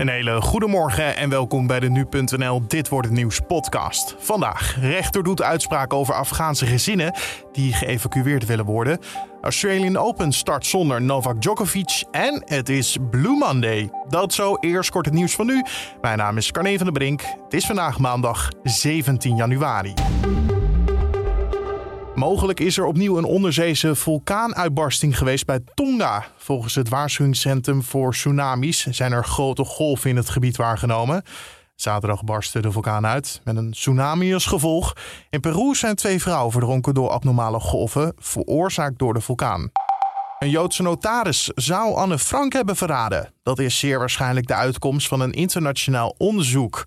Een hele goede morgen en welkom bij de Nu.nl Dit wordt het nieuws podcast. Vandaag, rechter doet uitspraak over Afghaanse gezinnen die geëvacueerd willen worden. Australian Open start zonder Novak Djokovic en het is Blue Monday. Dat zo, eerst kort het nieuws van nu. Mijn naam is Carne van der Brink. Het is vandaag maandag 17 januari. Mogelijk is er opnieuw een onderzeese vulkaanuitbarsting geweest bij Tonga. Volgens het waarschuwingscentrum voor tsunamis zijn er grote golven in het gebied waargenomen. Zaterdag barstte de vulkaan uit met een tsunami als gevolg. In Peru zijn twee vrouwen verdronken door abnormale golven, veroorzaakt door de vulkaan. Een Joodse notaris zou Anne Frank hebben verraden. Dat is zeer waarschijnlijk de uitkomst van een internationaal onderzoek.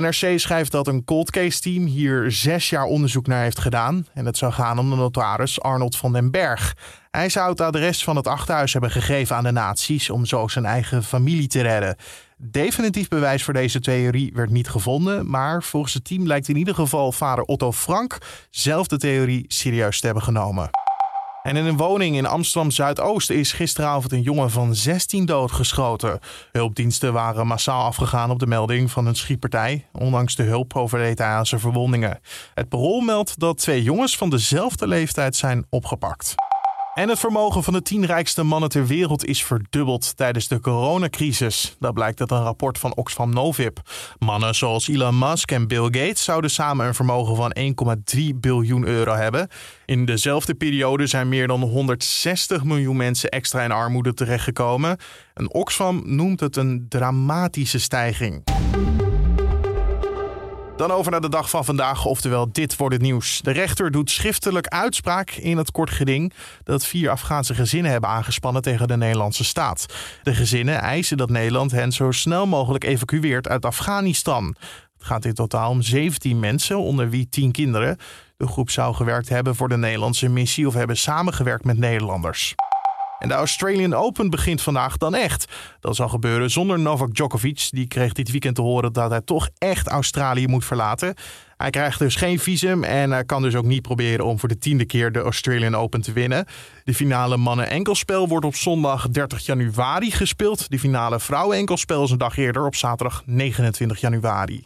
NRC schrijft dat een cold case team hier zes jaar onderzoek naar heeft gedaan. En het zou gaan om de notaris Arnold van den Berg. Hij zou het adres van het achterhuis hebben gegeven aan de nazi's om zo zijn eigen familie te redden. Definitief bewijs voor deze theorie werd niet gevonden, maar volgens het team lijkt in ieder geval vader Otto Frank zelf de theorie serieus te hebben genomen. En in een woning in Amsterdam Zuidoost is gisteravond een jongen van 16 doodgeschoten. Hulpdiensten waren massaal afgegaan op de melding van een schietpartij. Ondanks de hulp overleed hij aan zijn verwondingen. Het parool meldt dat twee jongens van dezelfde leeftijd zijn opgepakt. En het vermogen van de tien rijkste mannen ter wereld is verdubbeld tijdens de coronacrisis. Dat blijkt uit een rapport van Oxfam Novib. Mannen zoals Elon Musk en Bill Gates zouden samen een vermogen van 1,3 biljoen euro hebben. In dezelfde periode zijn meer dan 160 miljoen mensen extra in armoede terechtgekomen. En Oxfam noemt het een dramatische stijging. Dan over naar de dag van vandaag, oftewel dit wordt het nieuws. De rechter doet schriftelijk uitspraak in het kort geding dat vier Afghaanse gezinnen hebben aangespannen tegen de Nederlandse staat. De gezinnen eisen dat Nederland hen zo snel mogelijk evacueert uit Afghanistan. Het gaat in totaal om 17 mensen, onder wie 10 kinderen. De groep zou gewerkt hebben voor de Nederlandse missie of hebben samengewerkt met Nederlanders. En de Australian Open begint vandaag dan echt. Dat zal gebeuren zonder Novak Djokovic. Die kreeg dit weekend te horen dat hij toch echt Australië moet verlaten. Hij krijgt dus geen visum en hij kan dus ook niet proberen om voor de tiende keer de Australian Open te winnen. De finale mannen-enkelspel wordt op zondag 30 januari gespeeld. De finale vrouwen-enkelspel is een dag eerder op zaterdag 29 januari.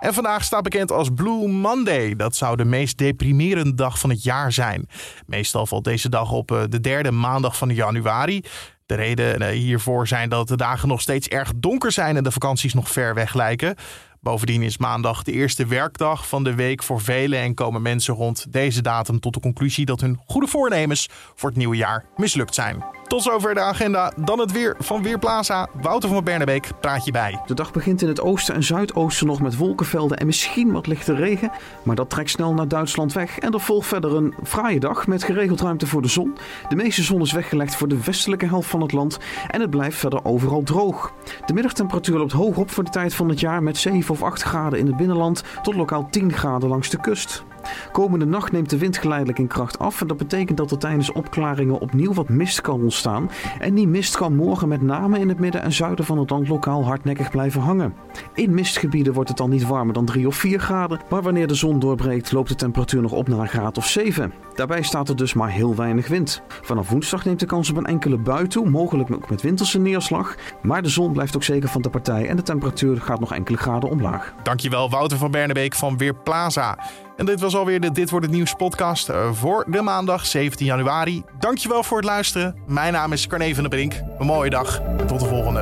En vandaag staat bekend als Blue Monday. Dat zou de meest deprimerende dag van het jaar zijn. Meestal valt deze dag op eh, de derde maandag van januari. De reden eh, hiervoor zijn dat de dagen nog steeds erg donker zijn en de vakanties nog ver weg lijken. Bovendien is maandag de eerste werkdag van de week voor velen en komen mensen rond deze datum tot de conclusie dat hun goede voornemens voor het nieuwe jaar mislukt zijn. Tot zover de agenda. Dan het weer van Weerplaza. Wouter van Bernebeek praat je bij. De dag begint in het oosten en zuidoosten nog met wolkenvelden en misschien wat lichte regen. Maar dat trekt snel naar Duitsland weg. En er volgt verder een fraaie dag met geregeld ruimte voor de zon. De meeste zon is weggelegd voor de westelijke helft van het land. En het blijft verder overal droog. De middagtemperatuur loopt hoog op voor de tijd van het jaar met 7 of 8 graden in het binnenland tot lokaal 10 graden langs de kust. Komende nacht neemt de wind geleidelijk in kracht af en dat betekent dat er tijdens opklaringen opnieuw wat mist kan ontstaan. En die mist kan morgen met name in het midden en zuiden van het land lokaal hardnekkig blijven hangen. In mistgebieden wordt het dan niet warmer dan 3 of 4 graden, maar wanneer de zon doorbreekt loopt de temperatuur nog op naar een graad of 7. Daarbij staat er dus maar heel weinig wind. Vanaf woensdag neemt de kans op een enkele bui toe, mogelijk ook met winterse neerslag. Maar de zon blijft ook zeker van de partij en de temperatuur gaat nog enkele graden omlaag. Dankjewel Wouter van Bernebeek van Weerplaza. En dit was alweer de Dit wordt het nieuws podcast eh, voor de maandag 17 januari. Dankjewel voor het luisteren. Mijn naam is Carne van der Brink. Een mooie dag en tot de volgende.